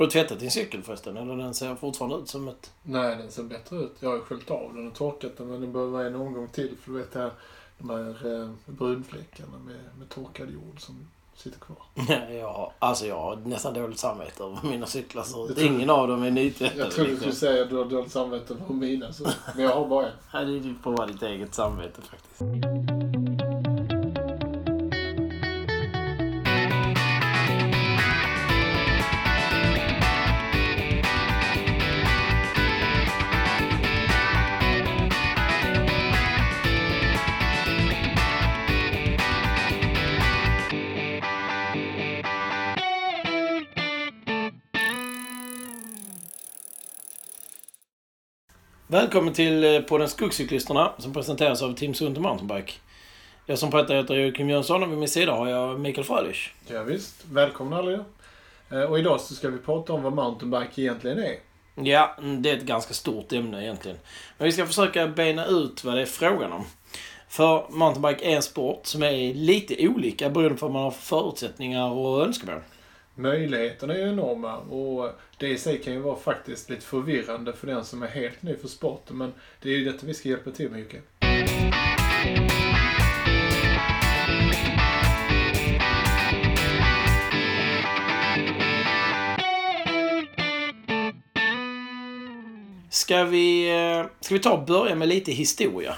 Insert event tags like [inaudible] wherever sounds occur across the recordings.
Har du tvättat din cykel förresten? Eller den ser fortfarande ut som ett... Nej, den ser bättre ut. Jag har ju sköljt av den och torkat den, men det behöver en omgång till. För du vet här, de här eh, brunfläckarna med, med torkad jord som sitter kvar. [laughs] ja, alltså jag har nästan dåligt samvete över mina cyklar. Jag tror- Ingen av dem är nytvättade. Jag tror du liksom. skulle säga att du har dåligt samvete för mina, så, men jag har bara en. [laughs] Ja, det får vara ditt eget samvete faktiskt. Välkommen till eh, podden Skogscyklisterna som presenteras av Team Sunte Mountainbike. Jag som pratar heter Joakim Jönsson och vid min sida har jag Mikael Frölich. Ja, visst. Välkomna alla. Eh, Och idag så ska vi prata om vad mountainbike egentligen är. Ja, det är ett ganska stort ämne egentligen. Men vi ska försöka bena ut vad det är frågan om. För mountainbike är en sport som är lite olika beroende på vad man har för förutsättningar och önskemål. Möjligheterna är ju enorma och det i sig kan ju vara faktiskt lite förvirrande för den som är helt ny för sporten. Men det är ju detta vi ska hjälpa till med, Jocke. Ska vi, eh, ska vi ta och börja med lite historia?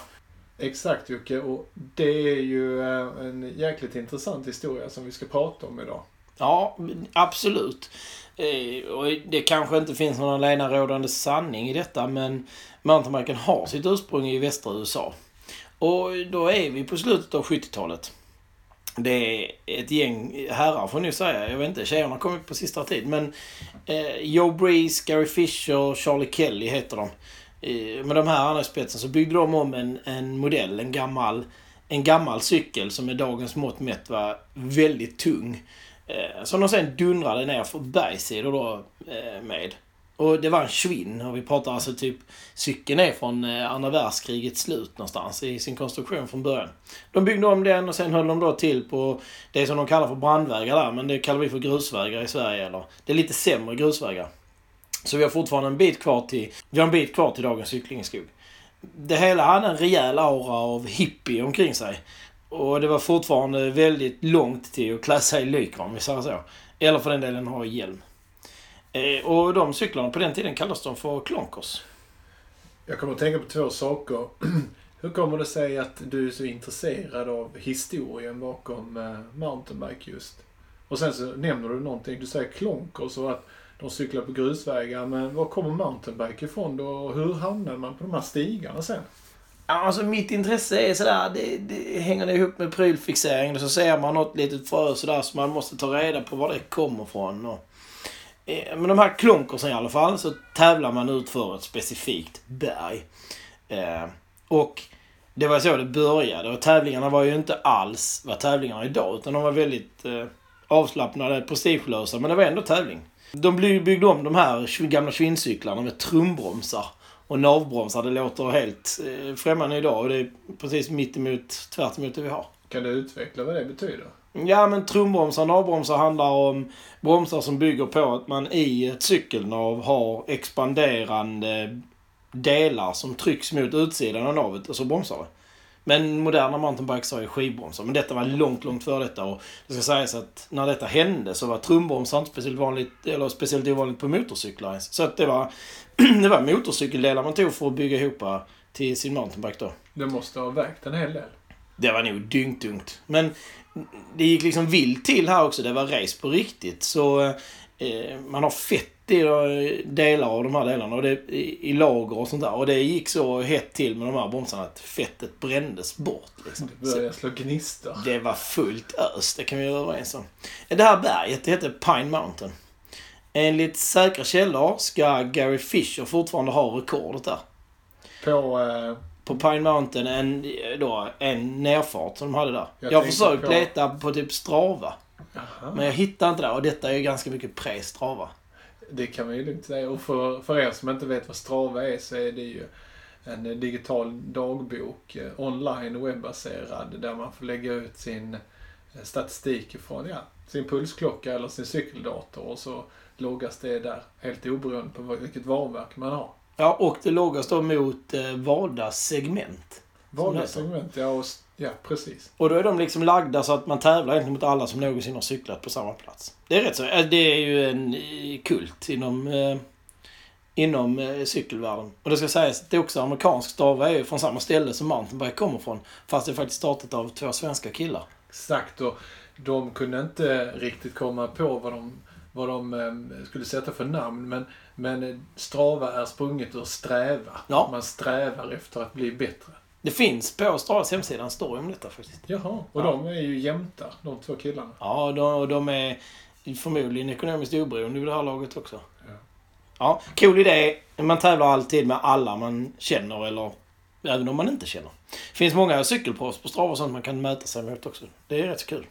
Exakt Jocke, och det är ju eh, en jäkligt intressant historia som vi ska prata om idag. Ja, absolut. Eh, och det kanske inte finns någon allenarådande sanning i detta, men mountainbiken har sitt ursprung i västra USA. Och då är vi på slutet av 70-talet. Det är ett gäng herrar får jag säga. Jag vet inte, tjejerna har kommit på sista tid. Men eh, Joe Breeze, Gary Fisher, Charlie Kelly heter de. Eh, med de här andra i spetsen så byggde de om en, en modell, en gammal, en gammal cykel som med dagens mått mätt var väldigt tung. Eh, som de sen dundrade ner för bergssidor då eh, med. Och det var en Schwinn och vi pratar alltså typ cykeln är från eh, andra världskrigets slut någonstans i sin konstruktion från början. De byggde om den och sen höll de då till på det som de kallar för brandvägar där men det kallar vi för grusvägar i Sverige eller det är lite sämre grusvägar. Så vi har fortfarande en bit kvar till, vi har en bit kvar till dagens cyklingskog. Det hela hade en rejäl aura av hippie omkring sig. Och det var fortfarande väldigt långt till att klä sig i lycra om vi säger så. Eller för den delen ha hjälm. Eh, och de cyklarna på den tiden kallades de för klonkers. Jag kommer att tänka på två saker. [clears throat] Hur kommer det sig att du är så intresserad av historien bakom eh, mountainbike just? Och sen så nämner du någonting, du säger klonkers och att de cyklar på grusvägar. Men var kommer mountainbike ifrån då? Och hur hamnar man på de här stigarna sen? Ja, Alltså mitt intresse är sådär, det, det hänger ihop med prylfixering. Så ser man något litet frö sådär så man måste ta reda på var det kommer ifrån. Och, eh, men de här klonkersen i alla fall så tävlar man ut för ett specifikt berg. Eh, och det var så det började och tävlingarna var ju inte alls vad tävlingarna är idag utan de var väldigt eh, avslappnade, prestigelösa men det var ändå tävling. De byggde om de här gamla svinncyklarna med trumbromsar och navbromsar. Det låter helt eh, främmande idag och det är precis mitt emot, tvärt emot det vi har. Kan du utveckla vad det betyder? Ja, men trumbromsar och navbromsar handlar om bromsar som bygger på att man i ett cykelnav har expanderande delar som trycks mot utsidan av navet och så bromsar det. Men moderna mountainbikes har ju skivbromsar. Men detta var långt, långt före detta. Och det ska sägas att när detta hände så var trumbromsar inte speciellt vanligt, eller speciellt ovanligt på motorcyklar ens. Så att det var, [clears throat] det var motorcykeldelar man tog för att bygga ihop till sin mountainbike då. Det måste ha vägt en hel del. Det var nog dyngtungt. Men det gick liksom vilt till här också. Det var race på riktigt. Så eh, man har fett i eh, delar av de här delarna och det, i, i lager och sånt där. Och det gick så hett till med de här bromsarna att fettet brändes bort. Liksom. Det börjar slå gnistor. Det var fullt ös, det kan vi vara överens om. Det här berget, det heter Pine Mountain. Enligt säkra källor ska Gary Fisher fortfarande ha rekordet där. På... Eh, På Pine Mountain en, då, en nerfart som de hade där. Jag Jag, har försökt på- leta på typ Strava. jaha. Men jag hittar inte det och detta är ju ganska mycket pre-Strava. Det kan man ju lugnt säga. Och för, för er som inte vet vad Strava är så är det ju en digital dagbok, eh, online webbaserad, där man får lägga ut sin eh, statistik ifrån ja, sin pulsklocka eller sin cykeldator och så lågast det är där. Helt oberoende på vilket varumärke man har. Ja, och det lågas då mot eh, valda segment. Vanliga heter. segment, ja, och, ja precis. Och då är de liksom lagda så att man tävlar egentligen mot alla som någonsin har cyklat på samma plats. Det är rätt så. eh, Det är ju en eh, kult inom, eh, inom eh, cykelvärlden. Och det ska sägas att det är också amerikansk Strava är ju från samma ställe som mountainbike kommer från. Fast det är faktiskt startat av två svenska killar. Exakt, och de kunde inte riktigt komma på vad de, vad de eh, skulle sätta för namn. Men, men Strava är sprunget ur sträva. Ja. Man strävar efter att bli bättre. Det finns på Stravas hemsida en story om detta faktiskt. Jaha, och Ja. de är ju jämtar, de två killarna. Ja, de, och de är förmodligen ekonomiskt oberoende vid det här laget också. Ja. Ja, cool idé. Man tävlar alltid med alla man känner eller även om man inte känner. Det finns många cykelproffs på Strava och sånt man kan mäta sig mot också. Det är rätt så kul.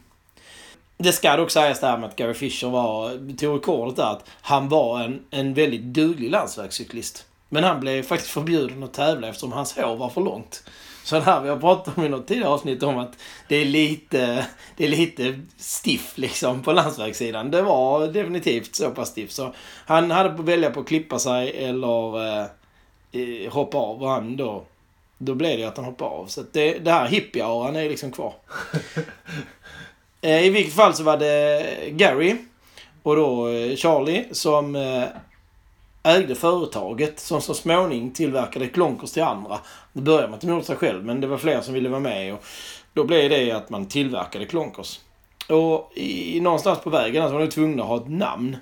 Det ska dock sägas där med att Gary Fisher var, tog rekordet där, att han var en, en väldigt duglig landsvägscyklist. Men han blev faktiskt förbjuden att tävla eftersom hans hår var för långt. Så det här vi har pratat om i något tidigare avsnitt om att det är lite, det är lite stiff liksom på landsvägssidan. Det var definitivt så pass stiff. Så han hade på att välja på att klippa sig eller eh, hoppa av och han då, då blev det att han hoppade av. Så det, det här hippie-auran är liksom kvar. [laughs] eh, I vilket fall så var det Gary och då eh, Charlie som eh, ägde företaget som så småningom tillverkade klonkers till andra. Det började man inte mot sig själv men det var fler som ville vara med och då blev det att man tillverkade klonkers. Och i, någonstans på vägen så var de tvungna att ha ett namn.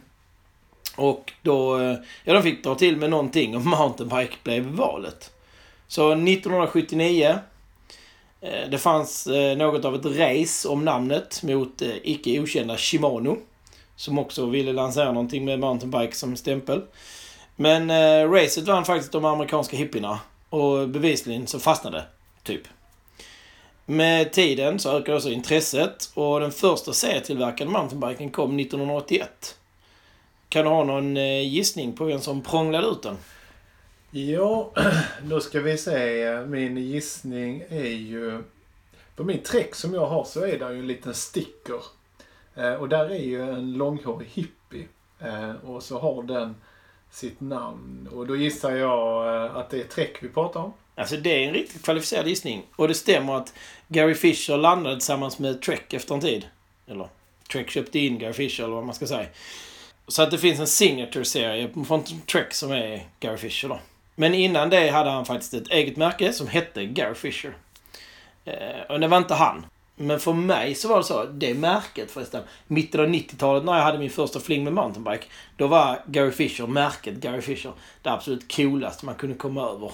Och då, eh, ja de fick dra till med någonting och [laughs] mountainbike blev valet. Så 1979 eh, det fanns eh, något av ett race om namnet mot icke okända Shimano. Som också ville lansera någonting med mountainbike som stämpel. Men eh, racet vann faktiskt de amerikanska hippierna. Och bevisligen så fastnade. Typ. Med tiden så ökade också intresset och den första serietillverkade mountainbiken kom 1981. Kan du ha någon eh, gissning på vem som prånglade ut den? Ja, [clears throat] då ska vi se. Min gissning är ju... På min träck som jag har så är det ju en liten sticker. Eh, och där är ju en långhårig hippie. Eh, och så har den sitt namn. Och då gissar jag eh, att det är träck vi pratar om. Alltså det är en riktigt kvalificerad gissning. Och det stämmer att Gary Fisher landade tillsammans med Trek efter en tid. Eller Trek köpte in Gary Fisher eller vad man ska säga. Så att det finns en signature-serie från Trek som är Gary Fisher då. Men innan det hade han faktiskt ett eget märke som hette Gary Fisher. Eh, och det var inte han. Men för mig så var det så, det märket förresten. Mitten av 90-talet när jag hade min första fling med mountainbike. Då var Gary Fisher, märket Gary Fisher, det absolut coolaste man kunde komma över.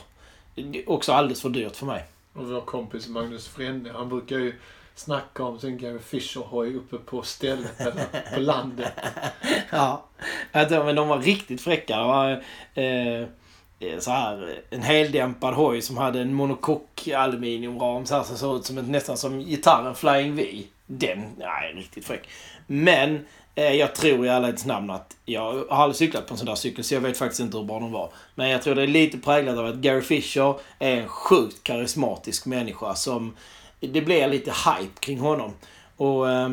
Det är också alldeles för dyrt för mig. Och vår kompis Magnus Frenne, han brukar ju snacka om sin Gary Fisher-hoj uppe på stället, eller på landet. [laughs] Ja, men de var riktigt fräcka. Det var eh, Eh, så här, eh, en heldämpad hoj som hade en monokock aluminiumram så här som såg ut som ett, nästan som gitarren Flying V. Den, nej, riktigt fräck. Men eh, jag tror i ärlighetens namn att jag har aldrig cyklat på en sån där cykel så jag vet faktiskt inte hur bra de var. Men jag tror det är lite präglat av att Gary Fisher är en sjukt karismatisk människa som... Det blir lite hype kring honom. Och eh,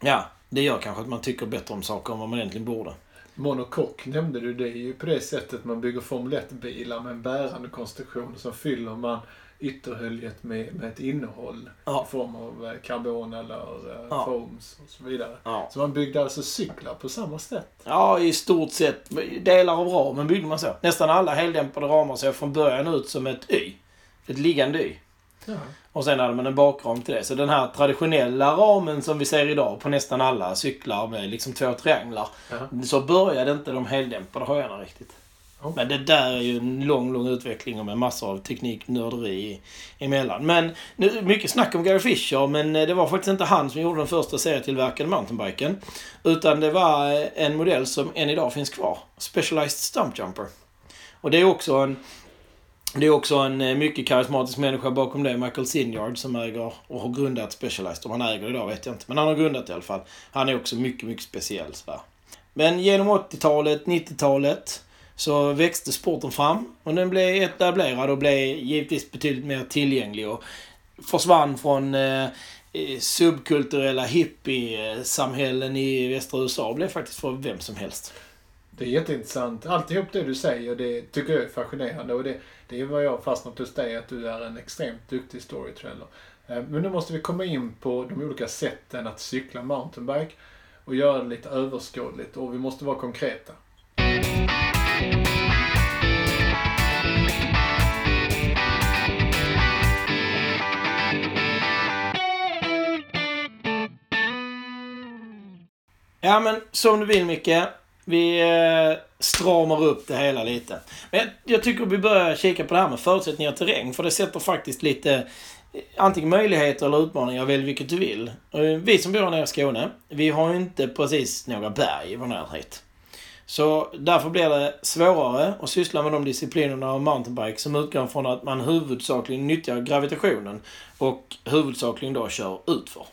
ja, det gör kanske att man tycker bättre om saker än vad man egentligen borde. Monokock nämnde du, det är ju på det sättet man bygger Formel 1-bilar med en bärande konstruktion. Så fyller man ytterhöljet med, med ett innehåll Ja. i form av eh, karbon eller eh, Ja. foams och så vidare. Ja. Så man byggde alltså cyklar på samma sätt. Ja, i stort sett. Delar av ramen byggde man så. Nästan alla heldämpade ramar ser från början ut som ett Y. Ett liggande Y. Ja. Och sen hade man en bakram till det. Så den här traditionella ramen som vi ser idag på nästan alla cyklar med liksom två trianglar. Ja. Så började inte de heldämpade hojarna riktigt. Ja. Men det där är ju en lång, lång utveckling och med massor av tekniknörderi emellan. Men nu, mycket snack om Gary Fisher, men eh, det var faktiskt inte han som gjorde den första serietillverkade mountainbiken. Utan det var eh, en modell som än idag finns kvar. Specialized Stump Jumper. Och det är också en det är också en eh, mycket karismatisk människa bakom det, Michael Sinyard, som äger och har grundat Specialized. Om han äger det idag vet jag inte, men han har grundat det i alla fall. Han är också mycket, mycket speciell. Så. Men genom 80-talet, 90-talet så växte sporten fram och den blev etablerad och blev givetvis betydligt mer tillgänglig och försvann från eh, eh, subkulturella hippiesamhällen i västra USA och blev faktiskt för vem som helst. Det är jätteintressant. Alltihop det du säger, det tycker jag är fascinerande. Och det, det är vad jag har fastnat hos dig, att du är en extremt duktig storyteller. Eh, men nu måste vi komma in på de olika sätten att cykla mountainbike och göra det lite överskådligt och vi måste vara konkreta. Ja, men som du vill Micke. Vi eh, stramar upp det hela lite. Men jag, tycker vi börjar kika på det här med förutsättningar och terräng. För det sätter faktiskt lite eh, antingen möjligheter eller utmaningar. Välj vilket du vill. Eh, vi som bor nere i Skåne, vi har ju inte precis några berg i vår närhet. Så därför blir det svårare att syssla med de disciplinerna av mountainbike som utgår från att man huvudsakligen nyttjar gravitationen och huvudsakligen då kör utför.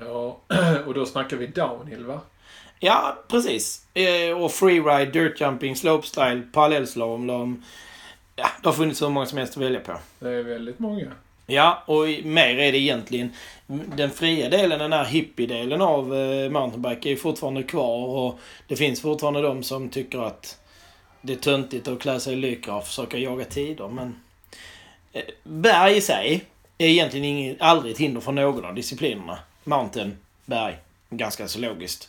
Ja, [clears throat] och då snackar vi downhill va? Ja, precis. Eh, Och freeride, dirt jumping, slopestyle, parallellslalom. Ja, det har funnits hur många som helst att välja på. Det är väldigt många. Ja, och mer är det egentligen. Den fria delen, den här hippie-delen av eh, mountainbike är ju fortfarande kvar och det finns fortfarande de som tycker att det är töntigt att klä sig i lycra och försöka jaga tider. Men eh, berg i sig är egentligen ingen, aldrig ett hinder för någon av disciplinerna. Mountain, berg, ganska så logiskt.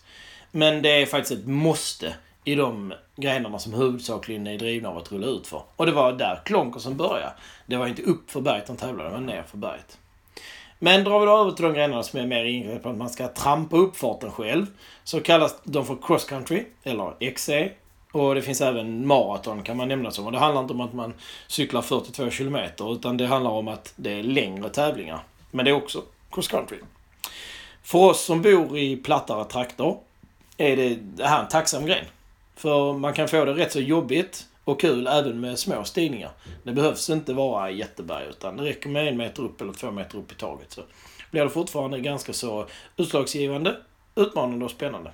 Men det är faktiskt ett måste i de grenarna som huvudsakligen är drivna av att rulla ut för. Och det var där klonkersen började. Det var inte upp för berget de tävlade, det var ner för berget. Men drar vi då över till de grenarna som är mer inriktade på att man ska trampa uppfarten själv. Så kallas de för cross country, eller XC. Och det finns även maraton kan man nämna som. Och det handlar inte om att man cyklar 42 kilometer utan det handlar om att det är längre tävlingar. Men det är också cross country. För oss som bor i plattare trakter är det, det här en tacksam gren. För man kan få det rätt så jobbigt och kul även med små stigningar. Det behövs inte vara jätteberg utan det räcker med en meter upp eller två meter upp i taget. Så blir det fortfarande ganska så utslagsgivande, utmanande och spännande.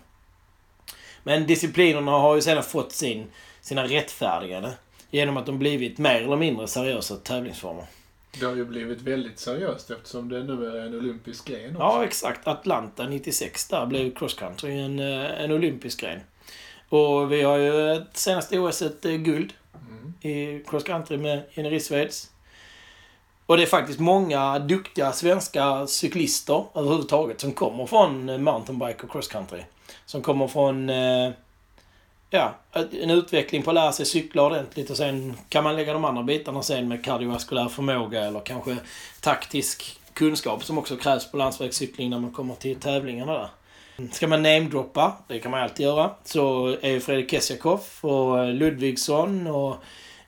Men disciplinerna har ju sedan fått sin, sina rättfärdigande genom att de blivit mer eller mindre seriösa tävlingsformer. Det har ju blivit väldigt seriöst eftersom det nu är en olympisk gren också. Ja, exakt. Atlanta 96, där blev cross country en, eh, en olympisk gren. Och vi har ju senaste OS ett eh, guld Mm. i cross country med Jenny Rissveds. Och det är faktiskt många duktiga svenska cyklister överhuvudtaget som kommer från mountainbike och cross country. Som kommer från eh, ja, en utveckling på att lära sig cykla ordentligt och sen kan man lägga de andra bitarna sen med kardiovaskulär förmåga eller kanske taktisk kunskap som också krävs på landsvägscykling när man kommer till tävlingarna där. Ska man namedroppa, det kan man alltid göra, så är ju Fredrik Kessiakoff och Ludvigsson och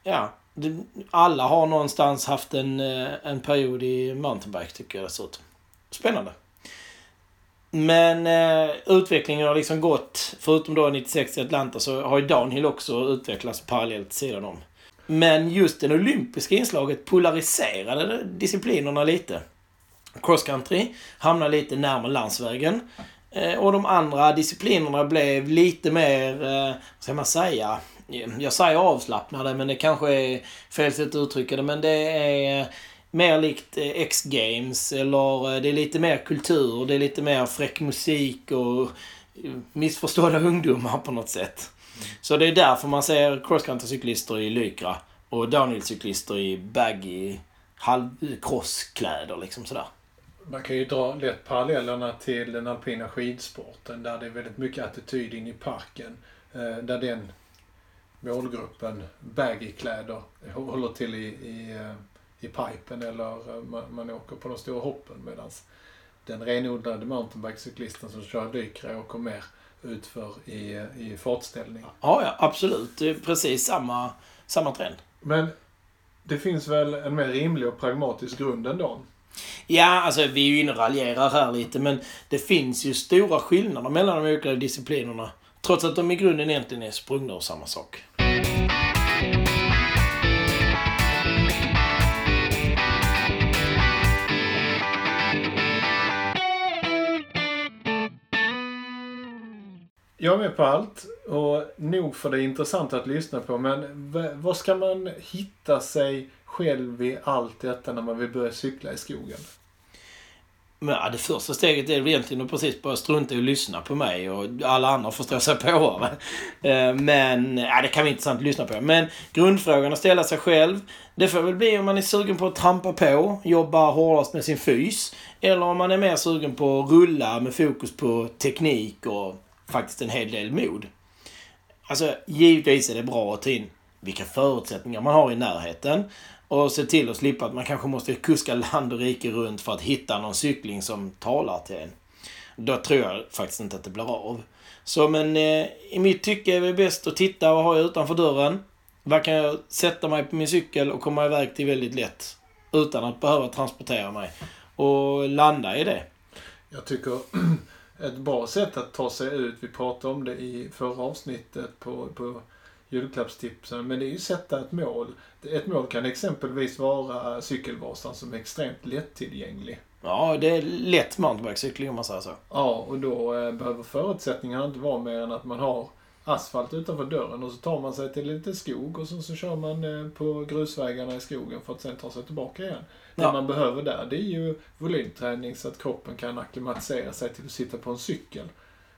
ja, alla har någonstans haft en, eh, en period i mountainbike tycker jag det ser ut. Spännande. Men eh, utvecklingen har liksom gått, förutom då 96 i Atlanta, så har ju downhill också utvecklats parallellt sidan om. Men just det olympiska inslaget polariserade disciplinerna lite. Cross country hamnade lite närmare landsvägen. Eh, och de andra disciplinerna blev lite mer, eh, vad ska man säga, jag säger avslappnade men det kanske är fel sätt att uttrycka det men det är mer likt eh, X-games eller eh, det är lite mer kultur, det är lite mer fräck musik och eh, missförstådda [laughs] ungdomar på något sätt. Så det är därför man ser crosscountry-cyklister i Lycra och downhill-cyklister i baggy halvcrosskläder liksom sådär. Man kan ju dra lätt parallellerna till den alpina skidsporten där det är väldigt mycket attityd in i parken. Där den målgruppen, baggy-kläder, håller till i, i, i pipen eller eh, man, man åker på de stora hoppen medan den renodlade mountainbikecyklisten som kör dykare åker mer utför i, i fartställning. Ja, ja, absolut. Det är precis samma, samma trend. Men det finns väl en mer rimlig och pragmatisk grund ändå? Ja, alltså vi är ju inne och raljerar här lite, men det finns ju stora skillnader mellan de olika disciplinerna. Trots att de i grunden egentligen är sprungna ur samma sak. Jag är med på allt och nog för det är intressant att lyssna på men vad ska man hitta sig själv i allt detta när man vill börja cykla i skogen? Men, ja, det första steget är väl egentligen att precis bara strunta i att lyssna på mig och alla andra förstår sig på [laughs] eh, Men, ja, det kan vara intressant att lyssna på. Men grundfrågan att ställa sig själv, det får väl bli om man är sugen på att trampa på, jobba hårdast med sin fys. Eller om man är mer sugen på att rulla med fokus på teknik och faktiskt en hel del mod. Alltså, givetvis är det bra att ta in vilka förutsättningar man har i närheten. Och se till att slippa att man kanske måste kuska land och rike runt för att hitta någon cykling som talar till en. Då tror jag faktiskt inte att det blir av. Så men eh, i mitt tycke är det bäst att titta vad har jag utanför dörren. Vad kan jag sätta mig på min cykel och komma iväg till väldigt lätt. Utan att behöva transportera mig. Och landa i det. Jag tycker [clears throat] ett bra sätt att ta sig ut, vi pratade om det i förra avsnittet på, på julklappstipsen, men det är ju att sätta ett mål. Ett mål kan exempelvis vara Cykelvasan som är extremt lättillgänglig. Ja, det är lätt mountainbikecykling om man säger så. Ja, och då eh, behöver förutsättningarna inte vara mer än att man har asfalt utanför dörren och så tar man sig till lite skog och så, så kör man eh, på grusvägarna i skogen för att sen ta sig tillbaka igen. Det Ja. man behöver där, det är ju volymträning så att kroppen kan acklimatisera sig till att sitta på en cykel.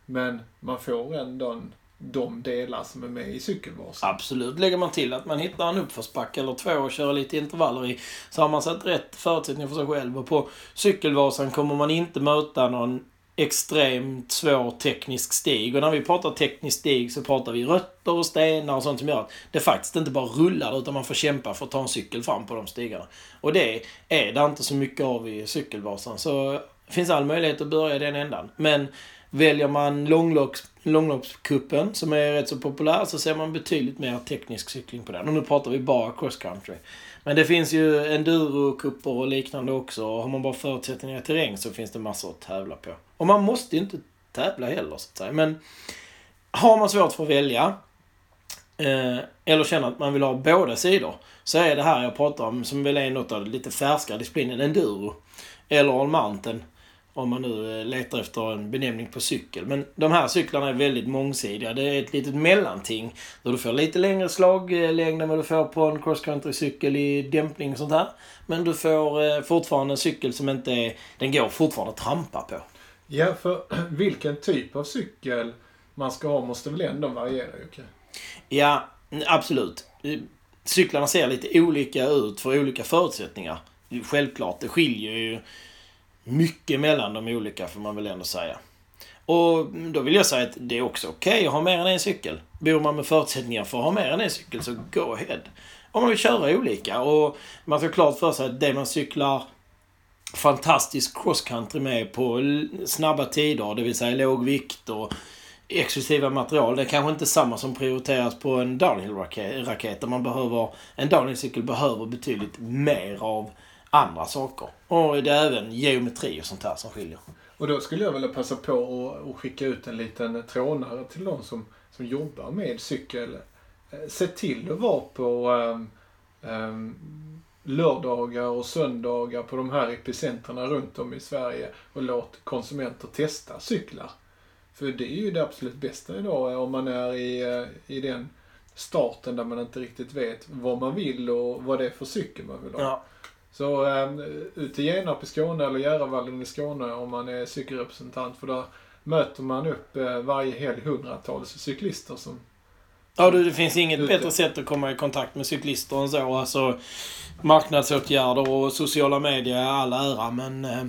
Men man får ändå en- de delar som är med i cykelvasan. Absolut. Lägger man till att man hittar en uppförsbacke eller två och kör lite intervaller i, så har man satt rätt förutsättningar för sig själv. Och på Cykelvasan kommer man inte möta någon extremt svår teknisk stig. Och när vi pratar teknisk stig så pratar vi rötter och stenar och sånt som gör att det faktiskt inte bara rullar utan man får kämpa för att ta en cykel fram på de stigarna. Och det är det inte så mycket av i Cykelvasan. Så det finns all möjlighet att börja i den ändan. Men väljer man långlopps, långloppskuppen som är rätt så populär så ser man betydligt mer teknisk cykling på den. Och nu pratar vi bara cross country. Men det finns ju enduro-kupper och liknande också. Och har man bara förutsättningar i terräng så finns det massor att tävla på. Och man måste ju inte tävla heller så att säga. Men har man svårt för att välja eh, eller känner att man vill ha båda sidor så är det här jag pratar om som väl är något av det lite färskare disciplinen enduro. Eller all mountain. Om man nu eh, letar efter en benämning på cykel. Men de här cyklarna är väldigt mångsidiga. Det är ett litet mellanting. Där du får lite längre slaglängd eh, än vad du får på en cross country-cykel i dämpning och sånt här. Men du får eh, fortfarande en cykel som inte är... Den går fortfarande att trampa på. Ja, för [clears throat] vilken typ av cykel man ska ha måste väl ändå variera Jocke? Ja, absolut. Cyklarna ser lite olika ut för olika förutsättningar. Självklart, det skiljer ju mycket mellan de olika får man väl ändå säga. Och då vill jag säga att det är också okej att ha mer än en cykel. Bor man med förutsättningar för att ha mer än en cykel så go ahead. Om man vill köra olika. Och man ska ha klart för sig att det man cyklar fantastisk cross country med på snabba tider, det vill säga låg vikt och exklusiva material. Det är kanske inte samma som prioriteras på en downhill-raket där man behöver... En downhill-cykel behöver betydligt mer av andra saker. Och det är även geometri och sånt här som skiljer. Och då skulle jag vilja passa på att och skicka ut en liten trånare till de som, som jobbar med cykel. Eh, se till att vara på um, um, lördagar och söndagar på de här epicenterna runt om i Sverige och låt konsumenter testa cyklar. För det är ju det absolut bästa idag eh, om man är i, eh, i den starten där man inte riktigt vet vad man vill och vad det är för cykel man vill ha. Ja. Så um, ut till Genarp i Skåne eller Järvavallen i Skåne om man är cykelrepresentant. För där möter man upp eh, varje helg hundratals cyklister som... Ja, du, det finns inget bättre sätt att komma i kontakt med cyklister än så. Alltså, marknadsåtgärder och sociala medier är all ära, men eh,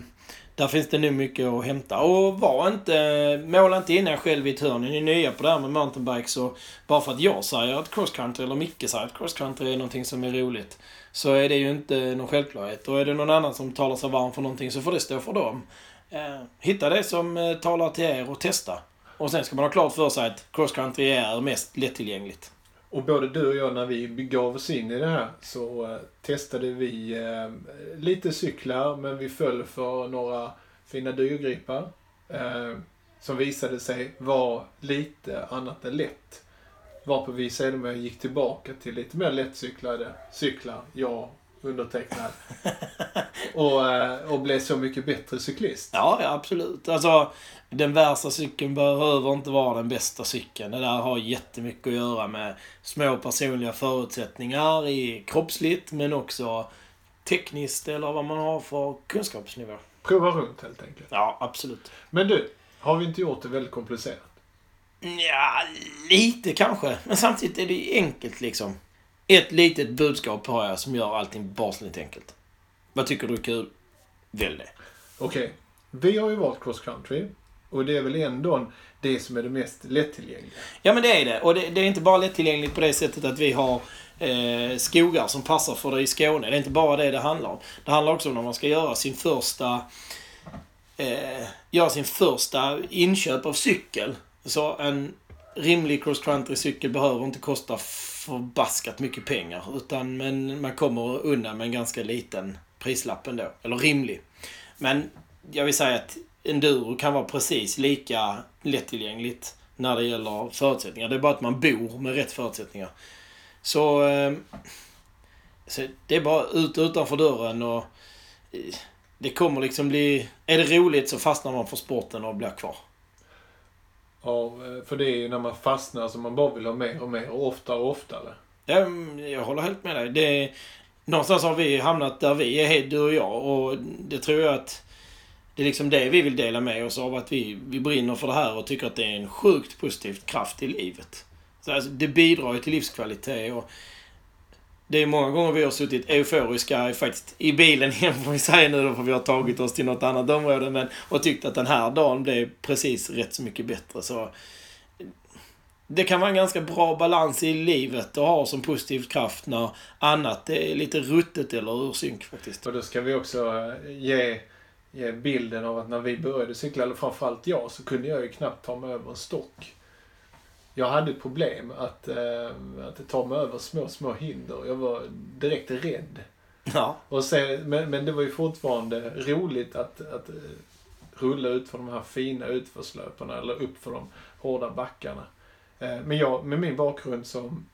där finns det nog mycket att hämta. Och var inte, måla inte in er själv i ett hörn. Ni är nya på det här med mountainbikes och bara för att jag säger att cross country eller Micke säger att cross country är någonting som är roligt så är det ju inte någon självklarhet. Och är det någon annan som talar sig varm för någonting så får det stå för dem. Eh, hitta det som eh, talar till er och testa. Och sen ska man ha klart för sig att cross country är mest lättillgängligt. Och både du och jag när vi gav oss in i det här så eh, testade vi eh, lite cyklar men vi föll för några fina dyrgripar. Eh, som visade sig vara lite annat än lätt. Varpå vi sedermera gick tillbaka till lite mer lättcyklade cyklar, jag undertecknad. och, eh, och blev så mycket bättre cyklist. Ja, ja, absolut. Alltså, den värsta cykeln behöver inte vara den bästa cykeln. Det där har jättemycket att göra med små personliga förutsättningar i kroppsligt men också tekniskt eller vad man har för kunskapsnivå. prova runt helt enkelt. Ja, absolut. Men du, har vi inte gjort det väldigt komplicerat? Ja, lite kanske. Men samtidigt är det ju enkelt liksom. Ett litet budskap har jag som gör allting barnsligt enkelt. Vad tycker du är kul? Välj det. Okej, vi har ju valt cross country. Och det är väl ändå det som är det mest lättillgängliga. Ja, men det är det. Och det, det är inte bara lättillgängligt på det sättet att vi har eh, skogar som passar för det i Skåne. Det är inte bara det det handlar om. Det handlar också om när man ska göra sin första eh, göra sin första inköp av cykel. Så en rimlig cross country cykel behöver inte kosta förbaskat mycket pengar. Utan men man kommer undan med en ganska liten prislapp ändå. Eller rimlig. Men jag vill säga att enduro kan vara precis lika lättillgängligt när det gäller förutsättningar. Det är bara att man bor med rätt förutsättningar. Så, ehm, så det är bara ut utanför dörren och eh, det kommer liksom bli... Är det roligt så fastnar man för sporten och blir kvar. Ja, eh, för det är ju när man fastnar som man bara vill ha mer och mer och oftare och oftare. Ja, mm, jag håller helt med dig. Det, någonstans har vi hamnat där vi är, du och jag. Och det tror jag att det är liksom det vi vill dela med oss av. Att vi, vi brinner för det här och tycker att det är en sjukt positiv kraft i livet. Så alltså, det bidrar ju till livskvalitet. Och det är många gånger vi har suttit euforiska faktiskt i bilen [laughs] hem får vi säga nu då för vi har tagit oss till något annat område. Men, och tyckt att den här dagen blev precis rätt så mycket bättre. Så det kan vara en ganska bra balans i livet att ha som positiv kraft när annat är lite ruttet eller ur synk faktiskt. Och då ska vi också eh, ge, ge bilden av att när vi började cykla, eller framförallt jag, så kunde jag ju knappt ta mig över en stock. Jag hade ett problem att, eh, att ta mig över små, små hinder. Jag var direkt rädd. Ja. Och sen, men, men det var ju fortfarande roligt att, att eh, rulla ut för de här fina utförslöparna eller upp för de hårda backarna. Eh, men jag, med min bakgrund som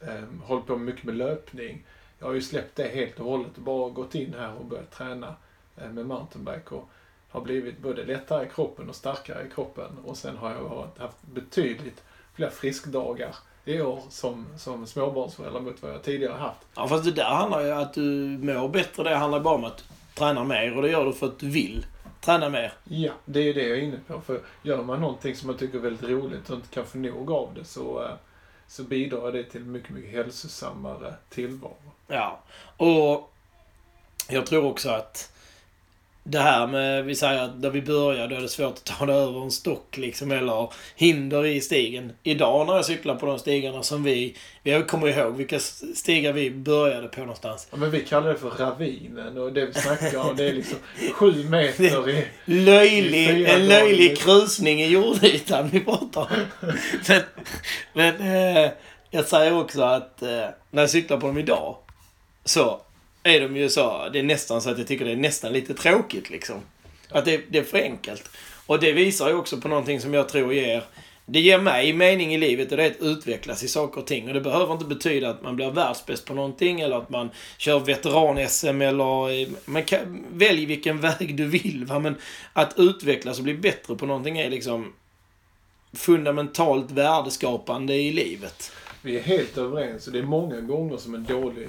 eh, hållit på mycket med löpning. Jag har ju släppt det helt och hållet och bara gått in här och börjat träna med mountainbike och har blivit både lättare i kroppen och starkare i kroppen. Och sen har jag haft betydligt fler friskdagar i år som, som småbarnsförälder mot vad jag tidigare haft. Ja, fast det där handlar ju om att du mår bättre. Det handlar bara om att du tränar mer och det gör du för att du vill träna mer. Ja, det är det jag är inne på. För gör man någonting som man tycker är väldigt roligt och inte kan få nog av det så, eh, så bidrar det till mycket, mycket hälsosammare tillvaro. Ja. Och jag tror också att det här med, vi säger att när vi började då är det svårt att ta det över en stock liksom eller hinder i stigen. Idag när jag cyklar på de stigarna som vi, jag kommer ihåg vilka stigar vi började på någonstans. Ja, men vi kallar det för ravinen och det vi snackar om det är liksom sju meter i... [laughs] Löjlig, fyra en löjlig krusning i jordytan vi pratar om. [laughs] Men, men eh, jag säger också att eh, när jag cyklar på dem idag så är de ju så, det är nästan så att jag tycker det är nästan lite tråkigt liksom. Att det, det är för enkelt. Och det visar ju också på någonting som jag tror ger det ger mig mening i livet och det är att utvecklas i saker och ting. Och det behöver inte betyda att man blir världsbäst på någonting eller att man kör veteran-SM eller... eh, Man kan, välj vilken [laughs] väg du vill va? men att utvecklas och bli bättre på någonting är liksom fundamentalt värdeskapande i livet. Vi är helt överens och det är många gånger som en dålig,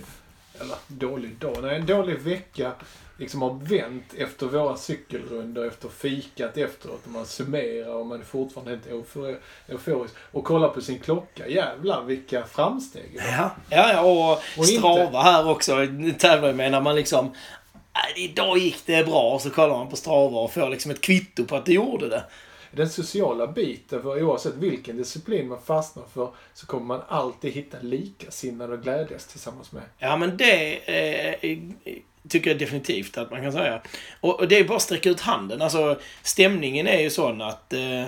eller dålig dag, nej en dålig vecka liksom har vänt efter våra cykelrundor, efter fikat efteråt och man summerar och man är fortfarande helt eufor- euforisk och kollar på sin klocka. Jävlar vilka framsteg. Ja, ja, ja och, Och inte- Strava här också tävlar jag med när man liksom... "Nej, Idag gick det bra och så kollar man på Strava och får liksom ett kvitto på att det gjorde det. Den sociala biten, för oavsett vilken disciplin man fastnar för så kommer man alltid hitta likasinnade och glädjas tillsammans med. Ja, men det eh, tycker jag definitivt att man kan säga. Och, och det är bara att sträcka ut handen. Alltså, stämningen är ju sån att eh,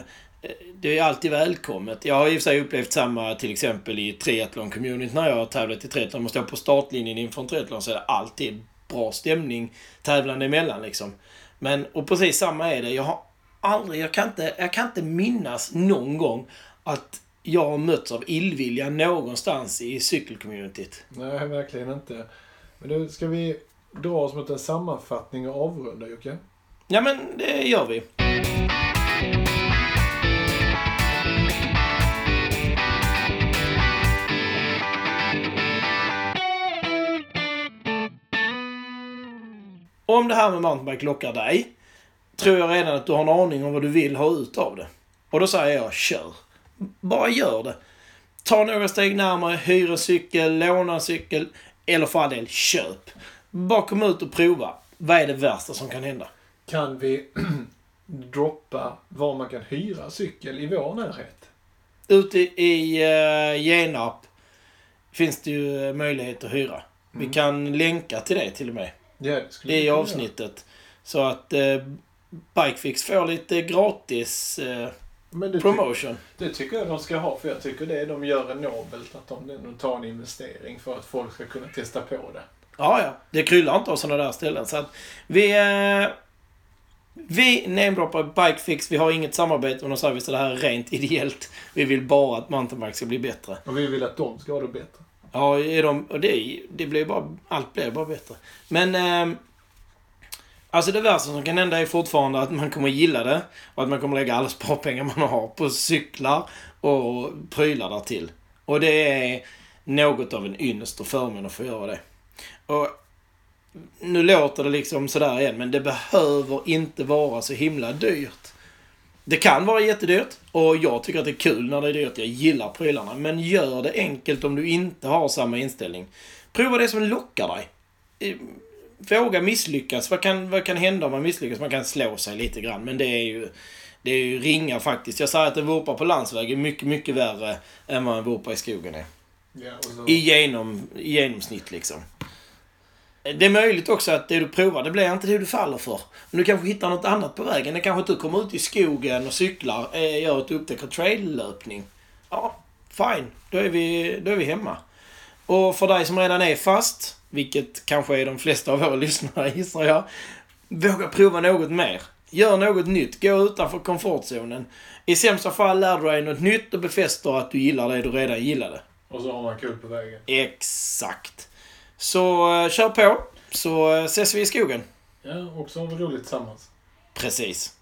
det är alltid välkommet. Jag har i och för sig upplevt samma till exempel i triathlon-community när jag har tävlat i triathlon. Man står på startlinjen inför en triathlon så är det alltid bra stämning tävlande emellan liksom. Men, och precis samma är det. Jag har aldrig, jag kan inte, jag kan inte minnas någon gång att jag har mötts av illvilja någonstans i cykelcommunityt. Nej, verkligen inte. Men då ska vi dra oss mot en sammanfattning och avrunda, Jocke. Ja, men det gör vi. Om det här med mountainbike lockar dig, tror jag redan att du har en aning om vad du vill ha ut av det. Och då säger jag, kör. Bara gör det. Ta några steg närmare, hyr en cykel, låna en cykel, eller för all del, köp. Bara kom ut och prova. Vad är det värsta som kan hända? Kan vi [clears throat] droppa var man kan hyra cykel i vår närhet? Ute i uh, Genarp finns det ju möjlighet att hyra. Vi Mm. kan länka till det till och med. Ja, det vi i kunna göra. avsnittet. Så att eh, Bikefix får lite gratis eh, det, ty- promotion. det tycker jag de ska ha, för jag tycker det de gör är nobelt. Att de, de tar en investering för att folk ska kunna testa på det. Ja, ja. Det kryllar inte av sådana där ställen. Så att vi... Eh, vi namedroppar Bikefix. Vi har inget samarbete med någon service. så Det här är rent ideellt. Vi vill bara att mountainbike ska bli bättre. Och vi vill att de ska ha det bättre. Ja, är de, och det, det blir bara... Allt blir bara bättre. Men... Eh, alltså det värsta som kan hända är fortfarande att man kommer gilla det. Och att man kommer lägga alla sparpengar man har på cyklar och prylar där till. Och det är något av en ynnest och förmån att få göra det. Och nu låter det liksom sådär igen, men det behöver inte vara så himla dyrt. Det kan vara jättedyrt och jag tycker att det är kul när det är dyrt. Jag gillar prylarna. Men gör det enkelt om du inte har samma inställning. Prova det som lockar dig. Våga misslyckas. Vad kan, vad kan hända om man misslyckas? Man kan slå sig lite grann, men det är ju... Det är ju ringa faktiskt. Jag säger att en vurpa på landsväg är mycket, mycket värre än vad en vurpa i skogen är. Ja, så, I, genom, I genomsnitt liksom. Det är möjligt också att det du provar, det blir inte det du faller för. Men du kanske hittar något annat på vägen. Det kanske att du kommer ut i skogen och cyklar, eh, gör ett upptäck och trail-löpning. Ja, fine. Då är, vi, då är vi hemma. Och för dig som redan är fast, vilket kanske är de flesta av våra [laughs] lyssnare gissar jag. Våga prova något mer. Gör något nytt. Gå utanför komfortzonen. I sämsta fall lär du dig något nytt och befäster att du gillar det du redan gillade. och så har man kul på vägen. Exakt. Så eh, kör på, så eh, ses vi i skogen. Ja, och så har vi roligt tillsammans. Precis.